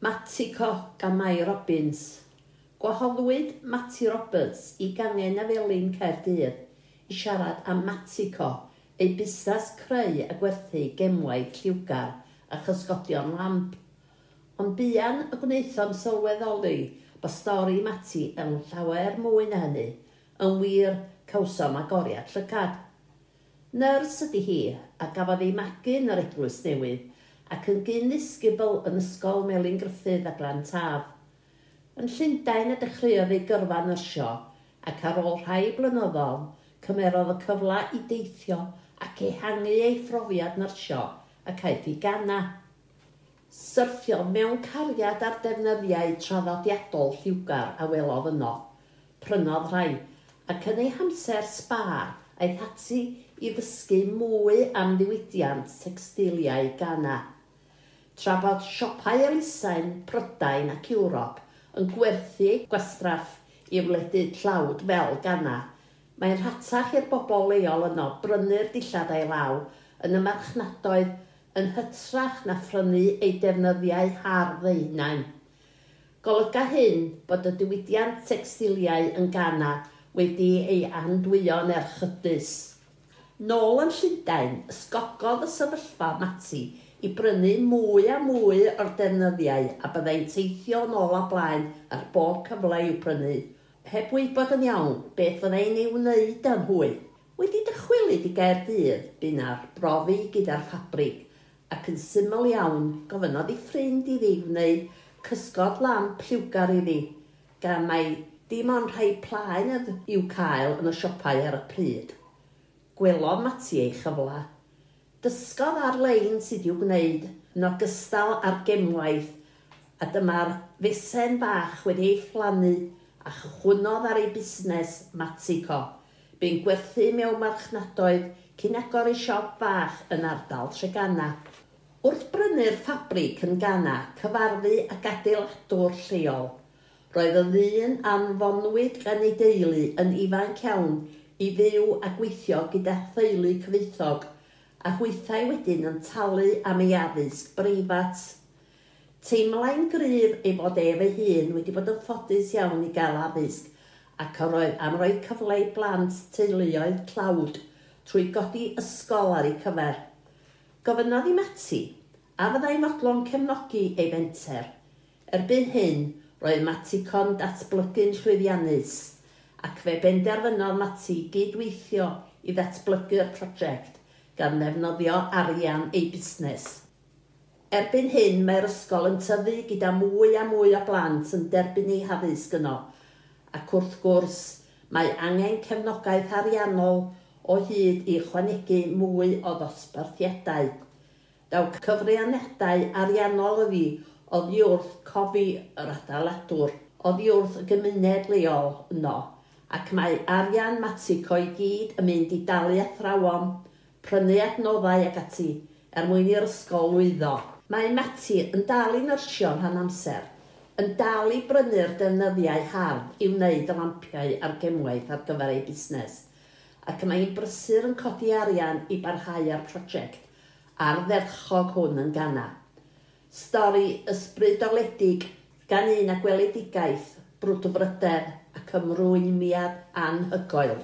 Matico gan Mai Robbins. Gwahoddwyd Matty Roberts i gangen a felin Caerdydd i siarad am Matico, ei busnes creu a gwerthu gemwaith lliwgar a chysgodion lamp. Ond buan y gwnaethom sylweddoli bod stori Matty yn llawer mwy na hynny, yn wir cawsom agoriad llygad. Nyrs ydy hi a gafodd ei magu yn yr eglwys newydd – ac yn gyn ddisgybl yn ysgol Melin Griffith a Glant Haf. Yn Llundain y dechreuodd ei gyrfa nyrsio ac ar ôl rhai blynyddoedd cymerodd y cyfle i deithio ac ehangu ei phrofiad nyrsio ac aeth i gana. Syrthio mewn cariad ar defnyddiau traddodiadol lliwgar a welodd yno. Prynodd rhai ac yn ei hamser spa aeth ati i ddysgu mwy am ddiwydiant textiliau Ghana tra bod siopau elusain Prydain ac Ewrop yn gwerthu gwastraff i wledydd tlawd fel Ghana, mae'n rhatach i'r bobl leol yno brynu'r dillad ei law yn y marchnadoedd yn hytrach na phrynu ei defnyddiau hardd ei hunain. Golyga hyn bod y diwydiant textiliau yn Ghana wedi ei andwyon erchydus. Nôl yn Llundain, ysgogodd y sefyllfa Mati i brynu mwy a mwy o'r defnyddiau a byddai'n teithio yn ôl a blaen ar bob cyfle i'w prynu. Heb wybod yn iawn beth fyddai'n ei wneud am hwy. Wedi dychwelyd i di dydd, bu'n ar brofi gyda'r ffabrig, ac yn syml iawn gofynodd ei ffrind iddi wneud cysgod lamp lliwgar iddi gan mai dim ond rhai plaen i'w cael yn y siopau ar y pryd. Gwelodd Mati ei chyfla Dysgodd ar-lein sydd i'w gwneud yn ogystal â'r gemwaith a dyma'r fesen bach wedi ei phlannu a chychwynodd ar ei busnes Matico, bu'n gwerthu mewn marchnadoedd cyn agor ei siop bach yn ardal Tregana. Wrth brynu'r ffabrig yn Gana, cyfarfu a adeiladwr lleol, roedd y ddyn anfonwyd gan ei deulu yn ifanc iawn i fyw a gweithio gyda theulu cyfeithog – a hwythau wedyn yn talu am ei addysg breifat. Teimlai'n gryf ei bod ef ei hun wedi bod yn ffodus iawn i gael addysg ac am roi cyfle i blant teuluoedd clawd trwy godi ysgol ar ei cyfer. Gofynodd i Mati a fyddai modlon cefnogi ei fenter. Erbyn hyn, roedd Mati con datblygu'n llwyddiannus ac fe benderfynodd Mati gydweithio i ddatblygu'r prosiect gan ddefnyddio arian ei busnes. Erbyn hyn mae'r ysgol yn tyfu gyda mwy a mwy o blant yn derbyn ei haddysg yno, ac wrth gwrs mae angen cefnogaeth ariannol o hyd i chwanegu mwy o ddosbarthiadau. Daw cyfrianedau ariannol ydi oddi wrth cofi yr adeiladwr, oddi wrth y gymuned leol yno, ac mae arian matico i gyd yn mynd i dalu athrawon, prynu adnoddau ag ati, er mwyn i'r ysgol lwyddo. Mae Mati yn dal i nyrsio rhan amser, yn dal i brynu'r defnyddiau hard i wneud y lampiau a'r gemwaith ar gyfer ei busnes, ac mae'n brysur yn codi arian i barhau ar prosiect a'r dderchog hwn yn gana. Stori ysbrydoledig gan un a gweledigaeth, brwdfrydedd ac ymrwymiad anhygoel.